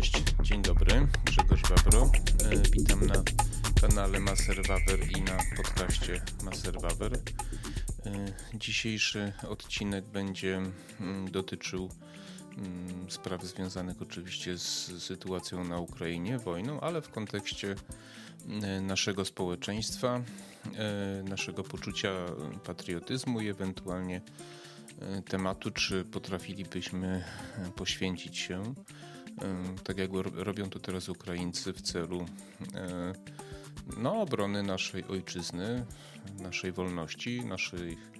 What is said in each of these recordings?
Cześć, dzień dobry, Grzegorz Wawro. E, witam na kanale Maser Wawer i na podcaście Maser Wawer. E, dzisiejszy odcinek będzie mm, dotyczył mm, spraw związanych oczywiście z sytuacją na Ukrainie, wojną, ale w kontekście e, naszego społeczeństwa, naszego poczucia patriotyzmu i ewentualnie tematu, czy potrafilibyśmy poświęcić się tak jak robią to teraz Ukraińcy w celu no, obrony naszej ojczyzny, naszej wolności, naszych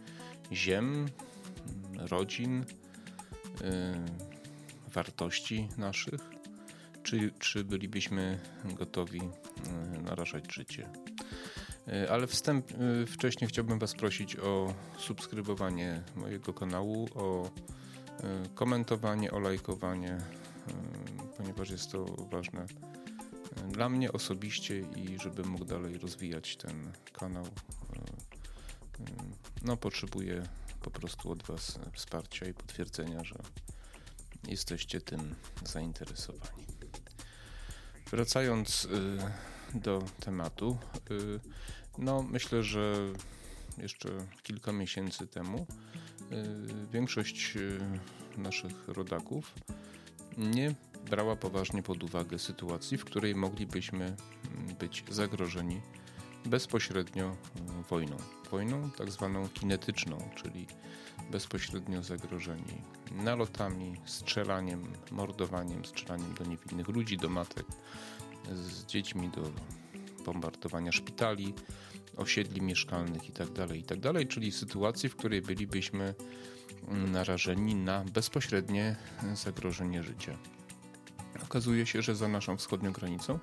ziem, rodzin, wartości naszych, czy, czy bylibyśmy gotowi narażać życie. Ale wstęp, wcześniej chciałbym Was prosić o subskrybowanie mojego kanału, o komentowanie, o lajkowanie ponieważ jest to ważne e, dla mnie osobiście i żebym mógł dalej rozwijać ten kanał. E, e, no, potrzebuję po prostu od Was wsparcia i potwierdzenia, że jesteście tym zainteresowani. Wracając do tematu, no myślę, że jeszcze kilka miesięcy temu większość naszych rodaków nie brała poważnie pod uwagę sytuacji, w której moglibyśmy mm, być zagrożeni bezpośrednio mm, wojną. Wojną tak zwaną kinetyczną, czyli bezpośrednio zagrożeni nalotami, strzelaniem, mordowaniem, strzelaniem do niewinnych ludzi, do matek, z dziećmi, do bombardowania szpitali, osiedli mieszkalnych itd., tak itd., tak czyli sytuacji, w której bylibyśmy mm, narażeni na bezpośrednie zagrożenie życia. Okazuje się, że za naszą wschodnią granicą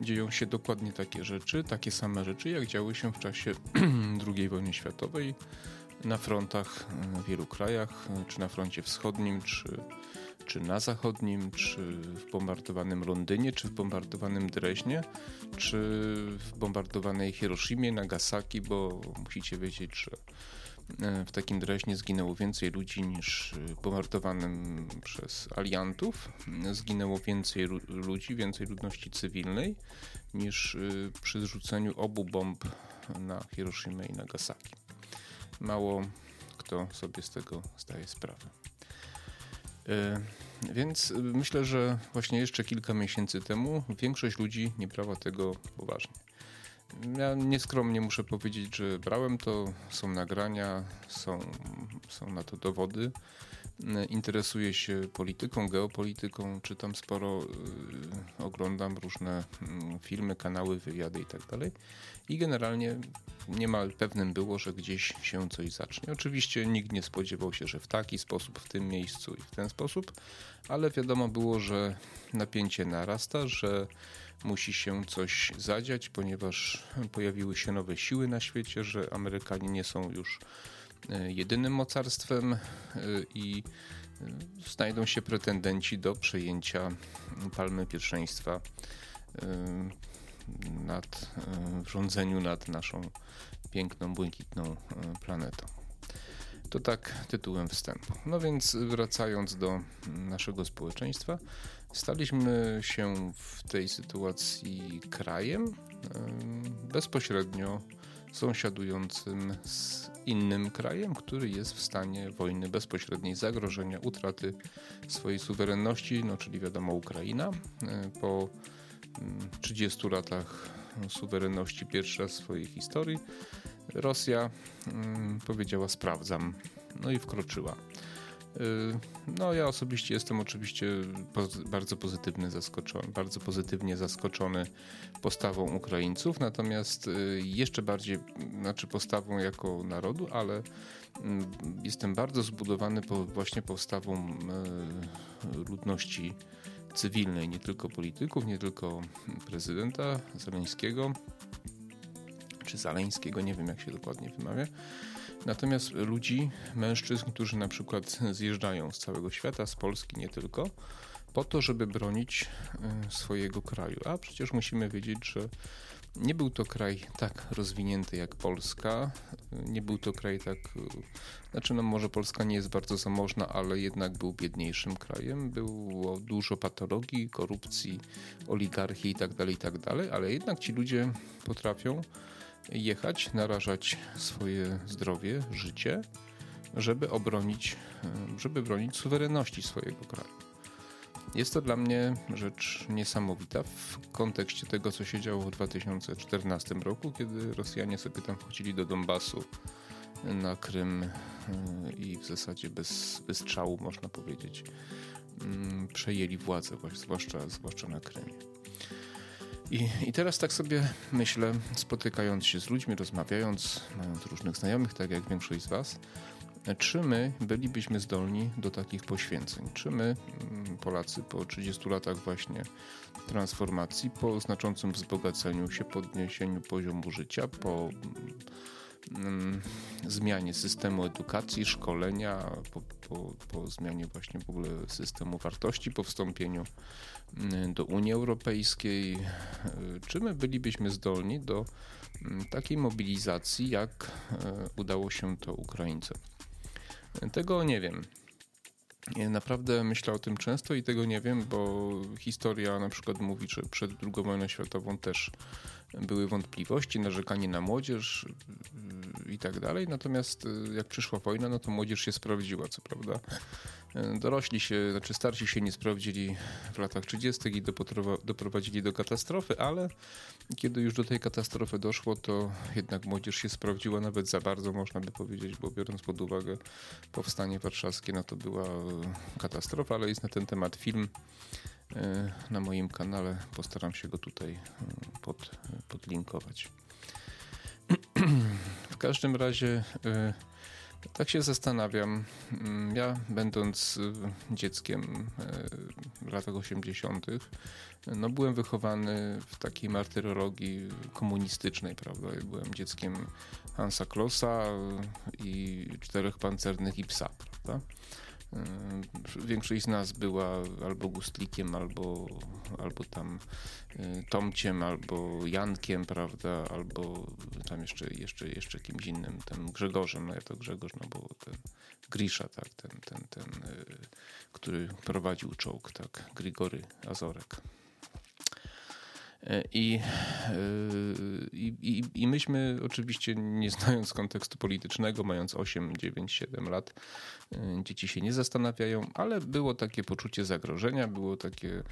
dzieją się dokładnie takie rzeczy, takie same rzeczy, jak działy się w czasie II wojny światowej na frontach w wielu krajach, czy na froncie wschodnim, czy, czy na zachodnim, czy w bombardowanym Londynie, czy w bombardowanym Dreźnie, czy w bombardowanej Hiroshimie, Nagasaki, bo musicie wiedzieć, że E, w takim Dreźnie zginęło więcej ludzi niż bombardowanym przez aliantów. Zginęło więcej ludzi, więcej ludności cywilnej niż e, przy zrzuceniu obu bomb na Hiroshima i Nagasaki. Mało kto sobie z tego zdaje sprawę. E, więc myślę, że właśnie jeszcze kilka miesięcy temu większość ludzi nie brała tego poważnie. Ja nieskromnie muszę powiedzieć, że brałem to, są nagrania, są, są na to dowody. Interesuję się polityką, geopolityką, czytam sporo, y, oglądam różne mm, filmy, kanały, wywiady itd. Tak I generalnie niemal pewnym było, że gdzieś się coś zacznie. Oczywiście nikt nie spodziewał się, że w taki sposób, w tym miejscu i w ten sposób, ale wiadomo było, że napięcie narasta, że musi się coś zadziać, ponieważ pojawiły się nowe siły na świecie, że Amerykanie nie są już e, jedynym mocarstwem e, i e, znajdą się pretendenci do przejęcia palmy pierwszeństwa nad, w rządzeniu nad naszą piękną, błękitną planetą. To tak tytułem wstępu. No więc wracając do naszego społeczeństwa, staliśmy się w tej sytuacji krajem bezpośrednio sąsiadującym z innym krajem, który jest w stanie wojny bezpośredniej, zagrożenia, utraty swojej suwerenności, no czyli wiadomo Ukraina. Po 30 latach suwerenności pierwszy raz w swojej historii Rosja mm, powiedziała sprawdzam, no i wkroczyła. Y, no, ja osobiście jestem oczywiście bardzo pozytywny zaskoczony, bardzo pozytywnie zaskoczony postawą Ukraińców, natomiast y, jeszcze bardziej, znaczy postawą jako narodu, ale mm, jestem bardzo zbudowany po, właśnie postawą y, ludności cywilnej, nie tylko polityków, nie tylko prezydenta Zeleńskiego, czy Zaleńskiego, nie wiem jak się dokładnie wymawia. Natomiast ludzi, mężczyzn, którzy na przykład zjeżdżają z całego świata, z Polski nie tylko, po to, żeby bronić e, swojego kraju. A przecież musimy wiedzieć, że Nie był to kraj tak rozwinięty jak Polska. Nie był to kraj tak. Znaczy, no może Polska nie jest bardzo zamożna, ale jednak był biedniejszym krajem. Było dużo patologii, korupcji, oligarchii itd., tak itd., tak ale jednak ci ludzie potrafią jechać, narażać swoje zdrowie, życie, żeby obronić, żeby bronić suwerenności swojego kraju. Jest to dla mnie rzecz niesamowita w kontekście tego, co się działo w 2014 roku, kiedy Rosjanie sobie tam wchodzili do Donbasu na Krym y, i w zasadzie bez, bez strzału, można powiedzieć, mm, przejęli władzę, zwłaszcza, zwłaszcza na Krymie. I, I teraz tak sobie myślę, spotykając się z ludźmi, rozmawiając, mając różnych znajomych, tak jak większość z Was, czy my bylibyśmy zdolni do takich poświęceń? Czy my, mm, Polacy, po 30 latach właśnie transformacji, po znaczącym wzbogaceniu się, podniesieniu poziomu życia, po mm, zmianie systemu edukacji, szkolenia, po, po, po, zmianie właśnie w ogóle systemu wartości, po wstąpieniu mm, do Unii Europejskiej, y, czy my bylibyśmy zdolni do takiej mobilizacji, jak y, udało się to Ukraińcom? Tego nie wiem. Naprawdę myślę o tym często i tego nie wiem, bo historia na przykład mówi, że przed II wojną światową też były wątpliwości, narzekanie na młodzież yy, i tak dalej. Natomiast yy, jak przyszła wojna, no to młodzież się sprawdziła, co prawda. Dorośli się, znaczy starsi się nie sprawdzili w latach 30. i doprowadzili do katastrofy, ale kiedy już do tej katastrofy doszło, to jednak młodzież się sprawdziła nawet za bardzo, można by powiedzieć, bo biorąc pod uwagę powstanie warszawskie, no to była katastrofa, ale jest na ten temat film na moim kanale. Postaram się go tutaj e, pod, podlinkować. W każdym razie e, tak się zastanawiam. Mm, ja, będąc dzieckiem latach 80., no byłem wychowany w takiej martyrologii komunistycznej, prawda? Byłem dzieckiem Hansa Klossa i czterech pancernych i psa, prawda? Yy, większość z nas była albo Gustlikiem, albo, albo tam yy, Tomciem, albo Jankiem, prawda, albo tam jeszcze, jeszcze, jeszcze kimś innym, tym Grzegorzem, no ja to Grzegorz, no bo ten Grisza, tak, ten, ten, ten, yy, który prowadził czołg, tak, Grigory Azorek. I, i, i, I myśmy oczywiście, nie znając kontekstu politycznego, mając 8, 9, 7 lat, dzieci się nie zastanawiają, ale było takie poczucie zagrożenia, było takie,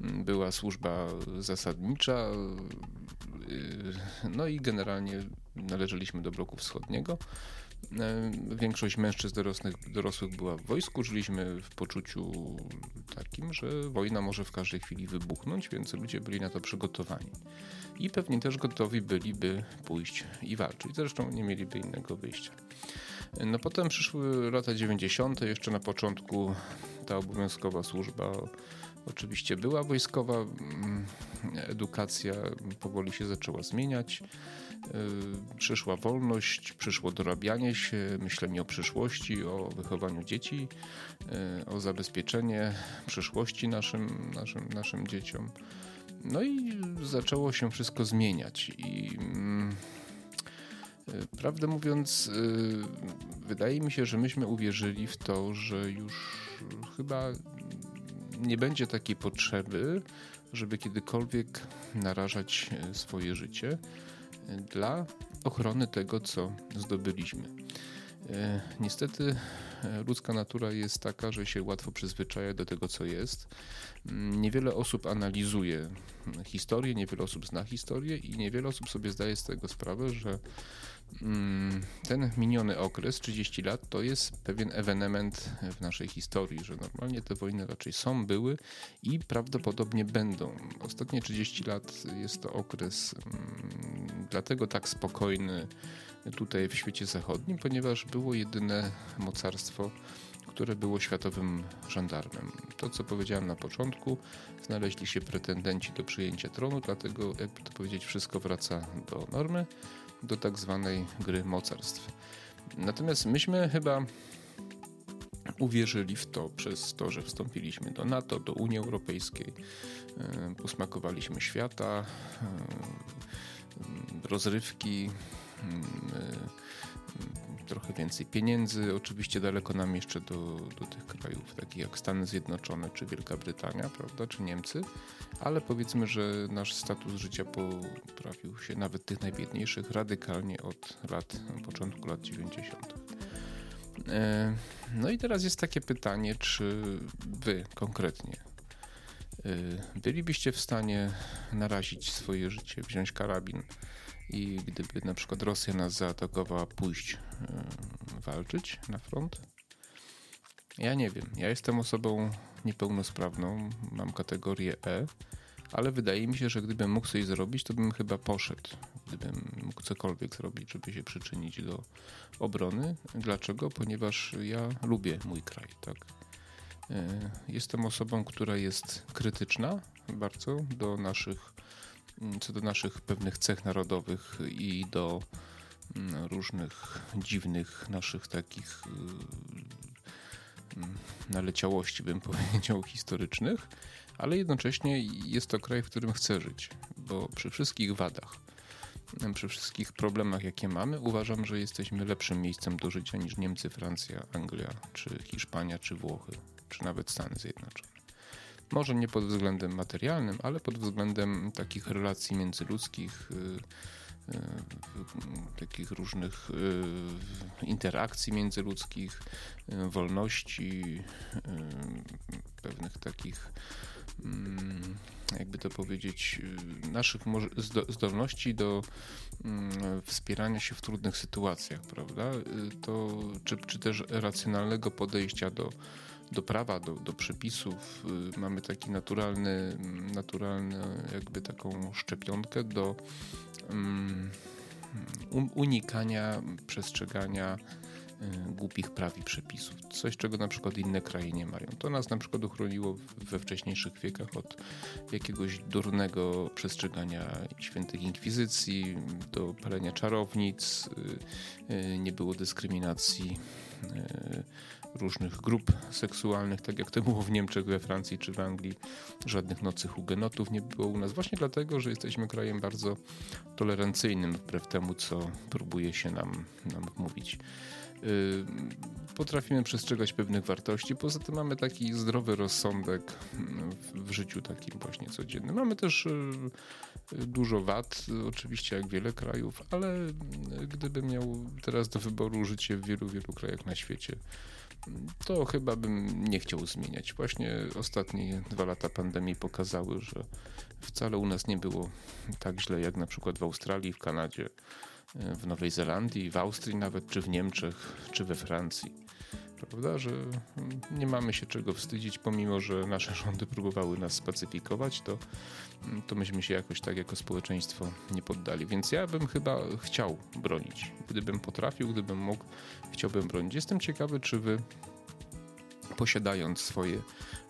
była służba zasadnicza, no i generalnie należeliśmy do bloku wschodniego. E, większość mężczyzn dorosłych, dorosłych była w wojsku. Żyliśmy w poczuciu takim, że wojna może w każdej chwili wybuchnąć, więc ludzie byli na to przygotowani. I pewnie też gotowi byliby pójść i walczyć. Zresztą nie mieliby innego wyjścia. No potem przyszły lata 90. Jeszcze na początku ta obowiązkowa służba oczywiście była wojskowa. Mm, edukacja powoli się zaczęła zmieniać. Y, przyszła wolność, przyszło dorabianie się, myślenie o przyszłości, o wychowaniu dzieci, y, o zabezpieczenie przyszłości naszym, naszym, naszym dzieciom. No i zaczęło się wszystko zmieniać. I mm, y, prawdę mówiąc, wydaje mi się, że myśmy uwierzyli w to, że już chyba nie będzie takiej potrzeby, żeby kiedykolwiek narażać swoje życie dla ochrony tego, co zdobyliśmy. E, niestety e, ludzka natura jest taka, że się łatwo przyzwyczaja do tego, co jest. Mm, niewiele osób analizuje historię, niewiele osób zna historię i niewiele osób sobie zdaje z tego sprawę, że ten miniony okres, 30 lat, to jest pewien ewenement w naszej historii, że normalnie te wojny raczej są, były i prawdopodobnie będą. Ostatnie 30 lat jest to okres mm, dlatego tak spokojny, tutaj w świecie zachodnim, ponieważ było jedyne mocarstwo, które było światowym żandarmem. To, co powiedziałem na początku, znaleźli się pretendenci do przyjęcia tronu, dlatego, jakby to powiedzieć, wszystko wraca do normy, do tak zwanej gry mocarstw. Natomiast myśmy chyba uwierzyli w to przez to, że wstąpiliśmy do NATO, do Unii Europejskiej, e, posmakowaliśmy świata, e, rozrywki, mm, trochę więcej pieniędzy. Oczywiście daleko nam jeszcze do, do tych krajów, takich jak Stany Zjednoczone, czy Wielka Brytania, prawda, czy Niemcy, ale powiedzmy, że nasz status życia poprawił się nawet tych najbiedniejszych radykalnie od lat, początku lat 90. E, no i teraz jest takie pytanie, czy wy konkretnie e, bylibyście w stanie narazić swoje życie, wziąć karabin i gdyby na przykład Rosja nas zaatakowała, pójść yy, walczyć na front? Ja nie wiem. Ja jestem osobą niepełnosprawną, mam kategorię E, ale wydaje mi się, że gdybym mógł coś zrobić, to bym chyba poszedł. Gdybym mógł cokolwiek zrobić, żeby się przyczynić do obrony. Dlaczego? Ponieważ ja lubię mój kraj, tak. E, jestem osobą, która jest krytyczna bardzo do naszych co do naszych pewnych cech narodowych i do mm, różnych dziwnych naszych takich y, mm, naleciałości, bym powiedział, historycznych, ale jednocześnie jest to kraj, w którym chcę żyć, bo przy wszystkich wadach, przy wszystkich problemach, jakie mamy, uważam, że jesteśmy lepszym miejscem do życia niż Niemcy, Francja, Anglia, czy Hiszpania, czy Włochy, czy nawet Stany Zjednoczone. Może nie pod względem materialnym, ale pod względem takich relacji międzyludzkich, y, y, takich różnych y, interakcji międzyludzkich, wolności, pewnych takich mm, jakby to powiedzieć, naszych zdolności do mm, wspierania się w trudnych sytuacjach, prawda? To, czy, czy też racjonalnego podejścia do do prawa, do, do przepisów. Y, mamy taki naturalny, naturalny jakby taką szczepionkę do um, unikania przestrzegania głupich praw i przepisów. Coś, czego na przykład inne kraje nie mają. To nas na przykład uchroniło we wcześniejszych wiekach od jakiegoś durnego przestrzegania świętych inkwizycji, do palenia czarownic, y, nie było dyskryminacji różnych grup seksualnych, tak jak to było w Niemczech, we Francji czy w Anglii. Żadnych nocy hugenotów nie było u nas, właśnie dlatego, że jesteśmy krajem bardzo tolerancyjnym, wbrew temu, co próbuje się nam, nam mówić. Y, potrafimy przestrzegać pewnych wartości, poza tym mamy taki zdrowy rozsądek w, życiu takim właśnie codziennym. Mamy też y, dużo wad, oczywiście jak wiele krajów, ale gdybym miał teraz do wyboru życie w wielu, wielu krajach na świecie, to chyba bym nie chciał zmieniać. Właśnie ostatnie dwa lata pandemii pokazały, że wcale u nas nie było tak źle jak na przykład w Australii, w Kanadzie, w Nowej Zelandii, w Austrii nawet, czy w Niemczech, czy we Francji prawda? Że nie mamy się czego wstydzić, pomimo że nasze rządy próbowały nas spacyfikować, to, to myśmy się jakoś tak jako społeczeństwo nie poddali. Więc ja bym chyba chciał bronić. Gdybym potrafił, gdybym mógł, chciałbym bronić. Jestem ciekawy, czy wy posiadając swoje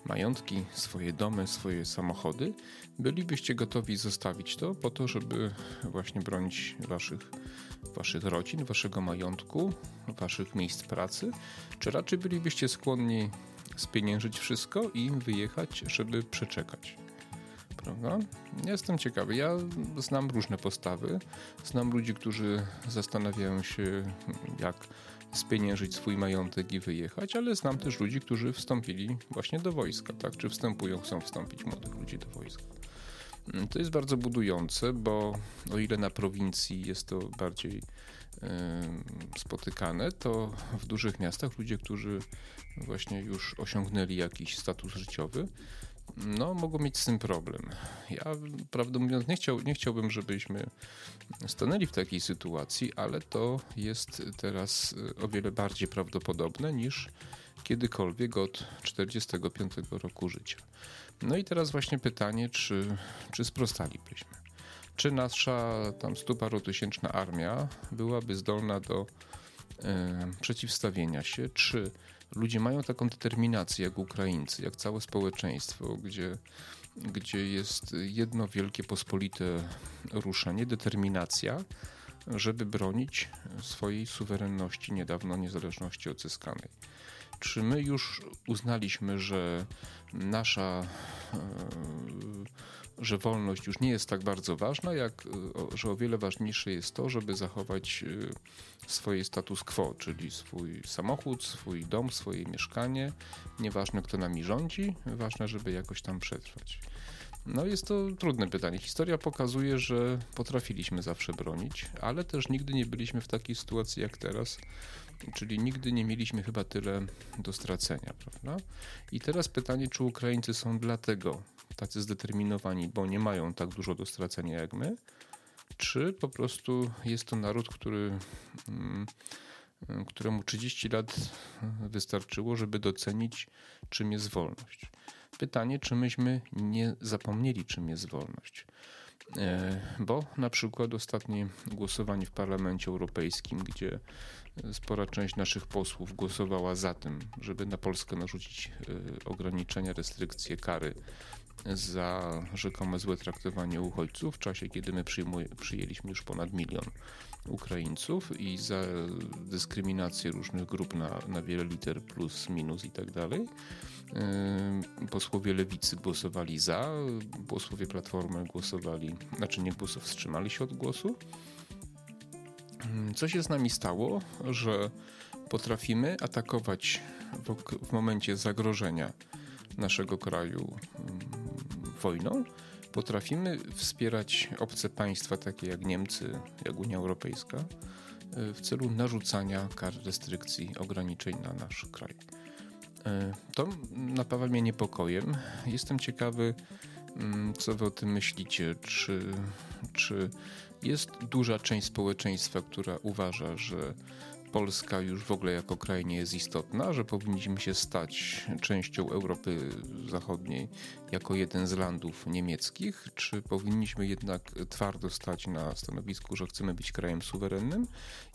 majątki, swoje domy, swoje samochody, bylibyście gotowi zostawić to po to, żeby właśnie bronić waszych waszych rodzin, waszego majątku, waszych miejsc pracy, czy raczej bylibyście skłonni spieniężyć wszystko i wyjechać, żeby przeczekać? Prawda? Jestem ciekawy. Ja znam różne postawy. Znam ludzi, którzy zastanawiają się, jak spieniężyć swój majątek i wyjechać, ale znam też ludzi, którzy wstąpili właśnie do wojska, tak? Czy wstępują, chcą wstąpić młodych ludzi do wojska. Mm, to jest bardzo budujące, bo o ile na prowincji jest to bardziej spotykane, to w dużych miastach ludzie, którzy właśnie już osiągnęli jakiś status życiowy, no, mogą mieć z tym problem. Ja, prawdę mówiąc, nie, chciał, nie chciałbym, żebyśmy stanęli w takiej sytuacji, ale to jest teraz o wiele bardziej prawdopodobne niż kiedykolwiek od 45 roku życia. No i teraz właśnie pytanie, czy, czy sprostalibyśmy? Czy nasza tam stuparotysięczna armia byłaby zdolna do e, przeciwstawienia się? Czy ludzie mają taką determinację jak Ukraińcy, jak całe społeczeństwo, gdzie, gdzie jest jedno wielkie pospolite ruszenie, determinacja, żeby bronić swojej suwerenności, niedawno niezależności odzyskanej? Czy my już uznaliśmy, że nasza, e, że wolność już nie jest tak bardzo ważna, jak że o wiele ważniejsze jest to, żeby zachować swoje status quo, czyli swój samochód, swój dom, swoje mieszkanie. Nieważne, kto nami rządzi, ważne, żeby jakoś tam przetrwać. No jest to trudne pytanie. Historia pokazuje, że potrafiliśmy zawsze bronić, ale też nigdy nie byliśmy w takiej sytuacji jak teraz, czyli nigdy nie mieliśmy chyba tyle do stracenia, prawda? I teraz pytanie, czy Ukraińcy są dlatego tacy zdeterminowani, bo nie mają tak dużo do stracenia jak my, czy po prostu jest to naród, który, mm, któremu 30 lat wystarczyło, żeby docenić, czym jest wolność. Pytanie, czy myśmy nie zapomnieli, czym jest wolność. E, bo na przykład ostatnie głosowanie w Parlamencie Europejskim, gdzie spora część naszych posłów głosowała za tym, żeby na Polskę narzucić e, ograniczenia, restrykcje, kary za rzekome złe traktowanie uchodźców w czasie, kiedy my przyjęliśmy już ponad milion Ukraińców i za dyskryminację różnych grup na, na wiele liter plus, minus i tak dalej. Posłowie lewicy głosowali za, posłowie Platformy głosowali, znaczy nie głosów, wstrzymali się od głosu. Co się z nami stało, że potrafimy atakować w, w momencie zagrożenia naszego kraju wojną, potrafimy wspierać obce państwa takie jak Niemcy, jak Unia Europejska w celu narzucania kar restrykcji, ograniczeń na nasz kraj. To napawa mnie niepokojem. Jestem ciekawy, mm, co wy o tym myślicie. Czy, czy jest duża część społeczeństwa, która uważa, że Polska już w ogóle jako kraj nie jest istotna, że powinniśmy się stać częścią Europy Zachodniej jako jeden z landów niemieckich, czy powinniśmy jednak twardo stać na stanowisku, że chcemy być krajem suwerennym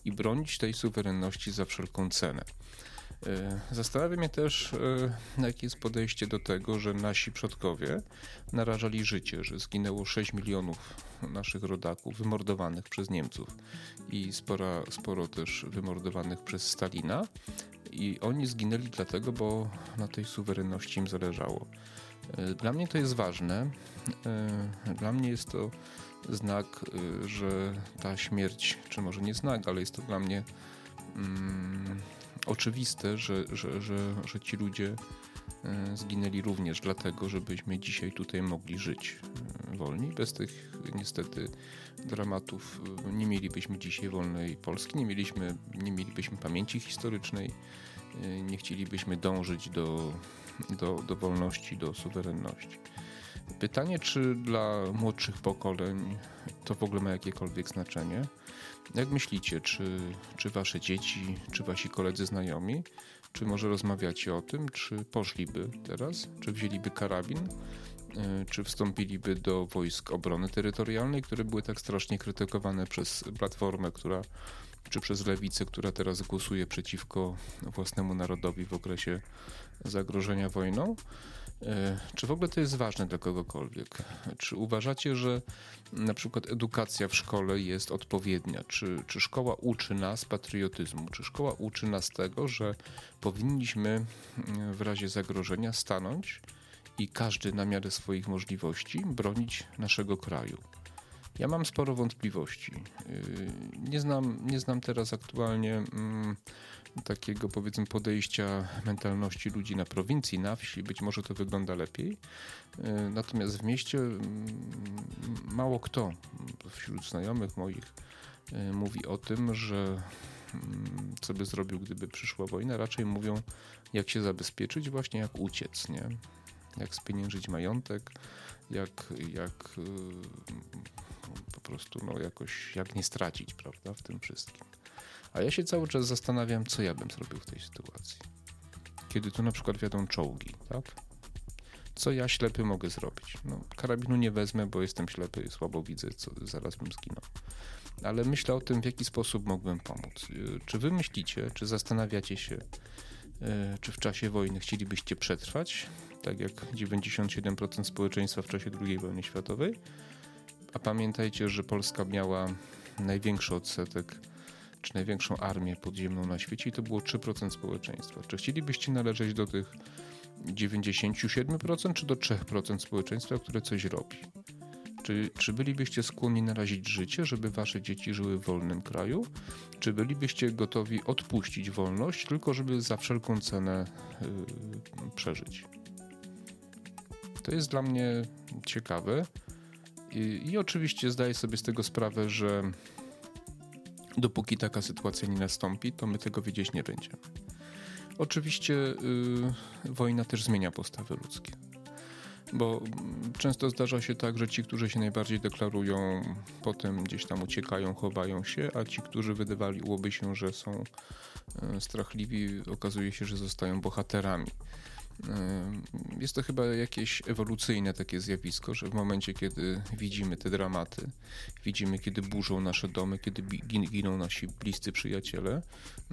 i bronić tej suwerenności za wszelką cenę. E, zastanawia mnie też, e, jakie jest podejście do tego, że nasi przodkowie narażali życie, że zginęło 6 milionów naszych rodaków wymordowanych przez Niemców i spora, sporo też wymordowanych przez Stalina. I oni zginęli dlatego, bo na tej suwerenności im zależało. E, dla mnie to jest ważne. Dla mnie jest to znak, że ta śmierć, czy może nie znak, ale jest to dla mnie. Mm, oczywiste, że, że, że, że ci ludzie e, zginęli również dlatego, żebyśmy dzisiaj tutaj mogli żyć e, wolni. Bez tych niestety dramatów e, nie mielibyśmy dzisiaj wolnej Polski, nie, mieliśmy, nie mielibyśmy pamięci historycznej, nie chcielibyśmy dążyć do, do, do wolności, do suwerenności. Pytanie, czy dla młodszych pokoleń to w ogóle ma jakiekolwiek znaczenie? Jak myślicie, czy, czy wasze dzieci, czy wasi koledzy znajomi, czy może rozmawiacie o tym, czy poszliby teraz, czy wzięliby karabin, e, czy wstąpiliby do wojsk obrony terytorialnej, które były tak strasznie krytykowane przez Platformę, która, czy przez Lewicę, która teraz głosuje przeciwko własnemu narodowi w okresie zagrożenia wojną? E, czy w ogóle to jest ważne dla kogokolwiek? Czy uważacie, że na przykład edukacja w szkole jest odpowiednia? Czy, czy szkoła uczy nas patriotyzmu? Czy szkoła uczy nas tego, że powinniśmy mm, w razie zagrożenia stanąć i każdy na miarę swoich możliwości bronić naszego kraju? Ja mam sporo wątpliwości. Y, nie znam, nie znam teraz aktualnie mm, takiego powiedzmy podejścia mentalności ludzi na prowincji, na wsi. Być może to wygląda lepiej. Y, natomiast w mieście mało kto wśród znajomych moich y, mówi o tym, że mm, co by zrobił, gdyby przyszła wojna. Raczej mówią, jak się zabezpieczyć, właśnie jak uciec, nie? Jak spieniężyć majątek, jak, jak po prostu no, jakoś, jak nie stracić, prawda, w tym wszystkim. A ja się cały czas zastanawiam, co ja bym zrobił w tej sytuacji. Kiedy tu na przykład wiadą czołgi, tak? Co ja ślepy mogę zrobić? No, karabinu nie wezmę, bo jestem ślepy i słabo widzę, co zaraz bym zginął. Ale myślę o tym, w jaki sposób mógłbym pomóc. Y, czy wy myślicie, czy zastanawiacie się, y, czy w czasie wojny chcielibyście przetrwać, tak jak 97% społeczeństwa w czasie II wojny światowej? A pamiętajcie, że Polska miała największy odsetek, czy największą armię podziemną na świecie i to było 3% społeczeństwa. Czy chcielibyście należeć do tych 97% czy do 3% społeczeństwa, które coś robi? Czy, czy bylibyście skłonni narazić życie, żeby wasze dzieci żyły w wolnym kraju? Czy bylibyście gotowi odpuścić wolność, tylko żeby za wszelką cenę yy, przeżyć? To jest dla mnie ciekawe. I, I, oczywiście zdaję sobie z tego sprawę, że dopóki taka sytuacja nie nastąpi, to my tego wiedzieć nie będziemy. Oczywiście yy, wojna też zmienia postawy ludzkie. Bo często zdarza się tak, że ci, którzy się najbardziej deklarują, potem gdzieś tam uciekają, chowają się, a ci, którzy wydawaliłoby się, że są y, strachliwi, okazuje się, że zostają bohaterami. Jest to chyba jakieś ewolucyjne takie zjawisko, że w momencie, kiedy widzimy te dramaty, widzimy, kiedy burzą nasze domy, kiedy giną nasi bliscy przyjaciele,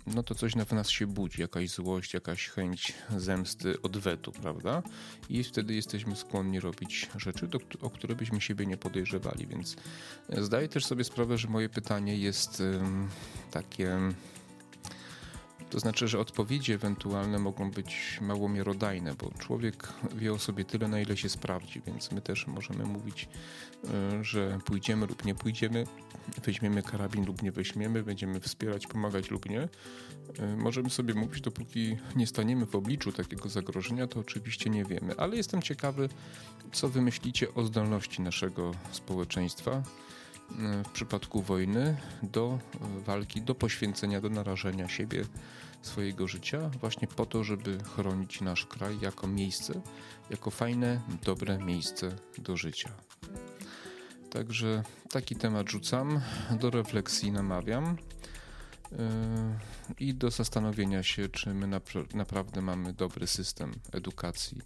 no to coś w nas się budzi, jakaś złość, jakaś chęć zemsty, odwetu, prawda? I wtedy jesteśmy skłonni robić rzeczy, do, o które byśmy siebie nie podejrzewali, więc e, zdaję też sobie sprawę, że moje pytanie jest takie to znaczy, że odpowiedzi ewentualne mogą być mało miarodajne, bo człowiek wie o sobie tyle, na ile się sprawdzi, więc my też możemy mówić, e, że pójdziemy lub nie pójdziemy, weźmiemy karabin lub nie weźmiemy, będziemy wspierać, pomagać lub nie. E, możemy sobie mówić, dopóki nie staniemy w obliczu takiego zagrożenia, to oczywiście nie wiemy, ale jestem ciekawy, co wy myślicie o zdolności naszego społeczeństwa w przypadku wojny do walki, do poświęcenia, do narażenia siebie, swojego życia, właśnie po to, żeby chronić nasz kraj jako miejsce, jako fajne, dobre miejsce do życia. Także taki temat rzucam, do refleksji namawiam. Yy, i do zastanowienia się, czy my naprawdę mamy dobry system edukacji,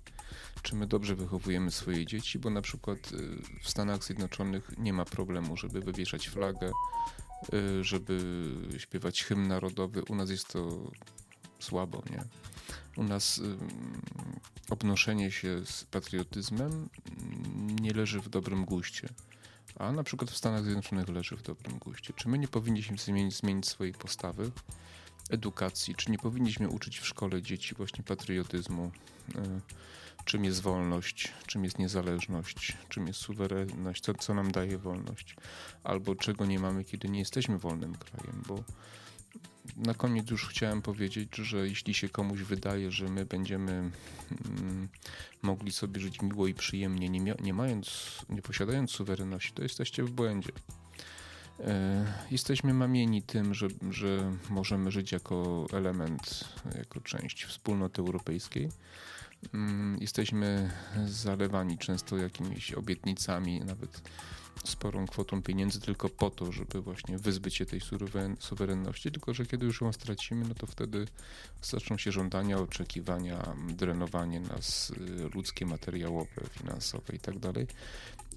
czy my dobrze wychowujemy swoje dzieci, bo na przykład yy, w Stanach Zjednoczonych nie ma problemu, żeby wywieszać flagę, żeby śpiewać hymn narodowy. U nas jest to słabo, nie? U nas obnoszenie się z patriotyzmem nie leży w dobrym guście a na przykład w Stanach Zjednoczonych leży w dobrym guście. Czy my nie powinniśmy zmienić, zmienić swojej postawy, edukacji, czy nie powinniśmy uczyć w szkole dzieci właśnie patriotyzmu, y, czym jest wolność, czym jest niezależność, czym jest suwerenność, co, co nam daje wolność, albo czego nie mamy, kiedy nie jesteśmy wolnym krajem, bo na koniec już chciałem powiedzieć, że jeśli się komuś wydaje, że my będziemy mm, mogli sobie żyć miło i przyjemnie, nie, nie mając, nie posiadając suwerenności, to jesteście w błędzie. E, jesteśmy mamieni tym, że, że możemy żyć jako element, jako część wspólnoty europejskiej. Mm, jesteśmy zalewani często jakimiś obietnicami, nawet sporą kwotą pieniędzy tylko po to, żeby właśnie wyzbyć się tej suwerenności, tylko że kiedy już ją stracimy, no to wtedy zaczną się żądania, oczekiwania, drenowanie nas y, ludzkie, materiałowe, finansowe i tak.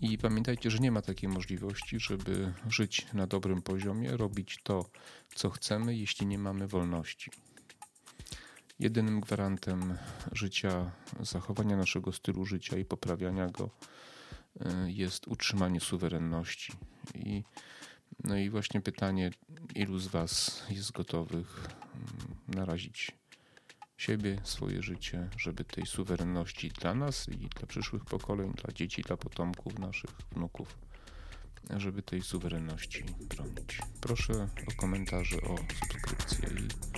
I pamiętajcie, że nie ma takiej możliwości, żeby żyć na dobrym poziomie, robić to, co chcemy, jeśli nie mamy wolności. Jedynym gwarantem życia, zachowania naszego stylu życia i poprawiania go E, jest utrzymanie suwerenności. I, no i właśnie pytanie, ilu z Was jest gotowych mm, narazić siebie, swoje życie, żeby tej suwerenności dla nas i dla przyszłych pokoleń, dla dzieci, dla potomków naszych, wnuków, żeby tej suwerenności bronić. Proszę o komentarze, o subskrypcję i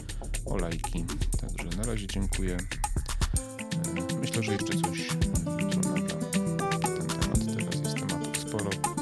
o lajki. Także na razie dziękuję. E, myślę, że jeszcze coś, co nadam. Follow.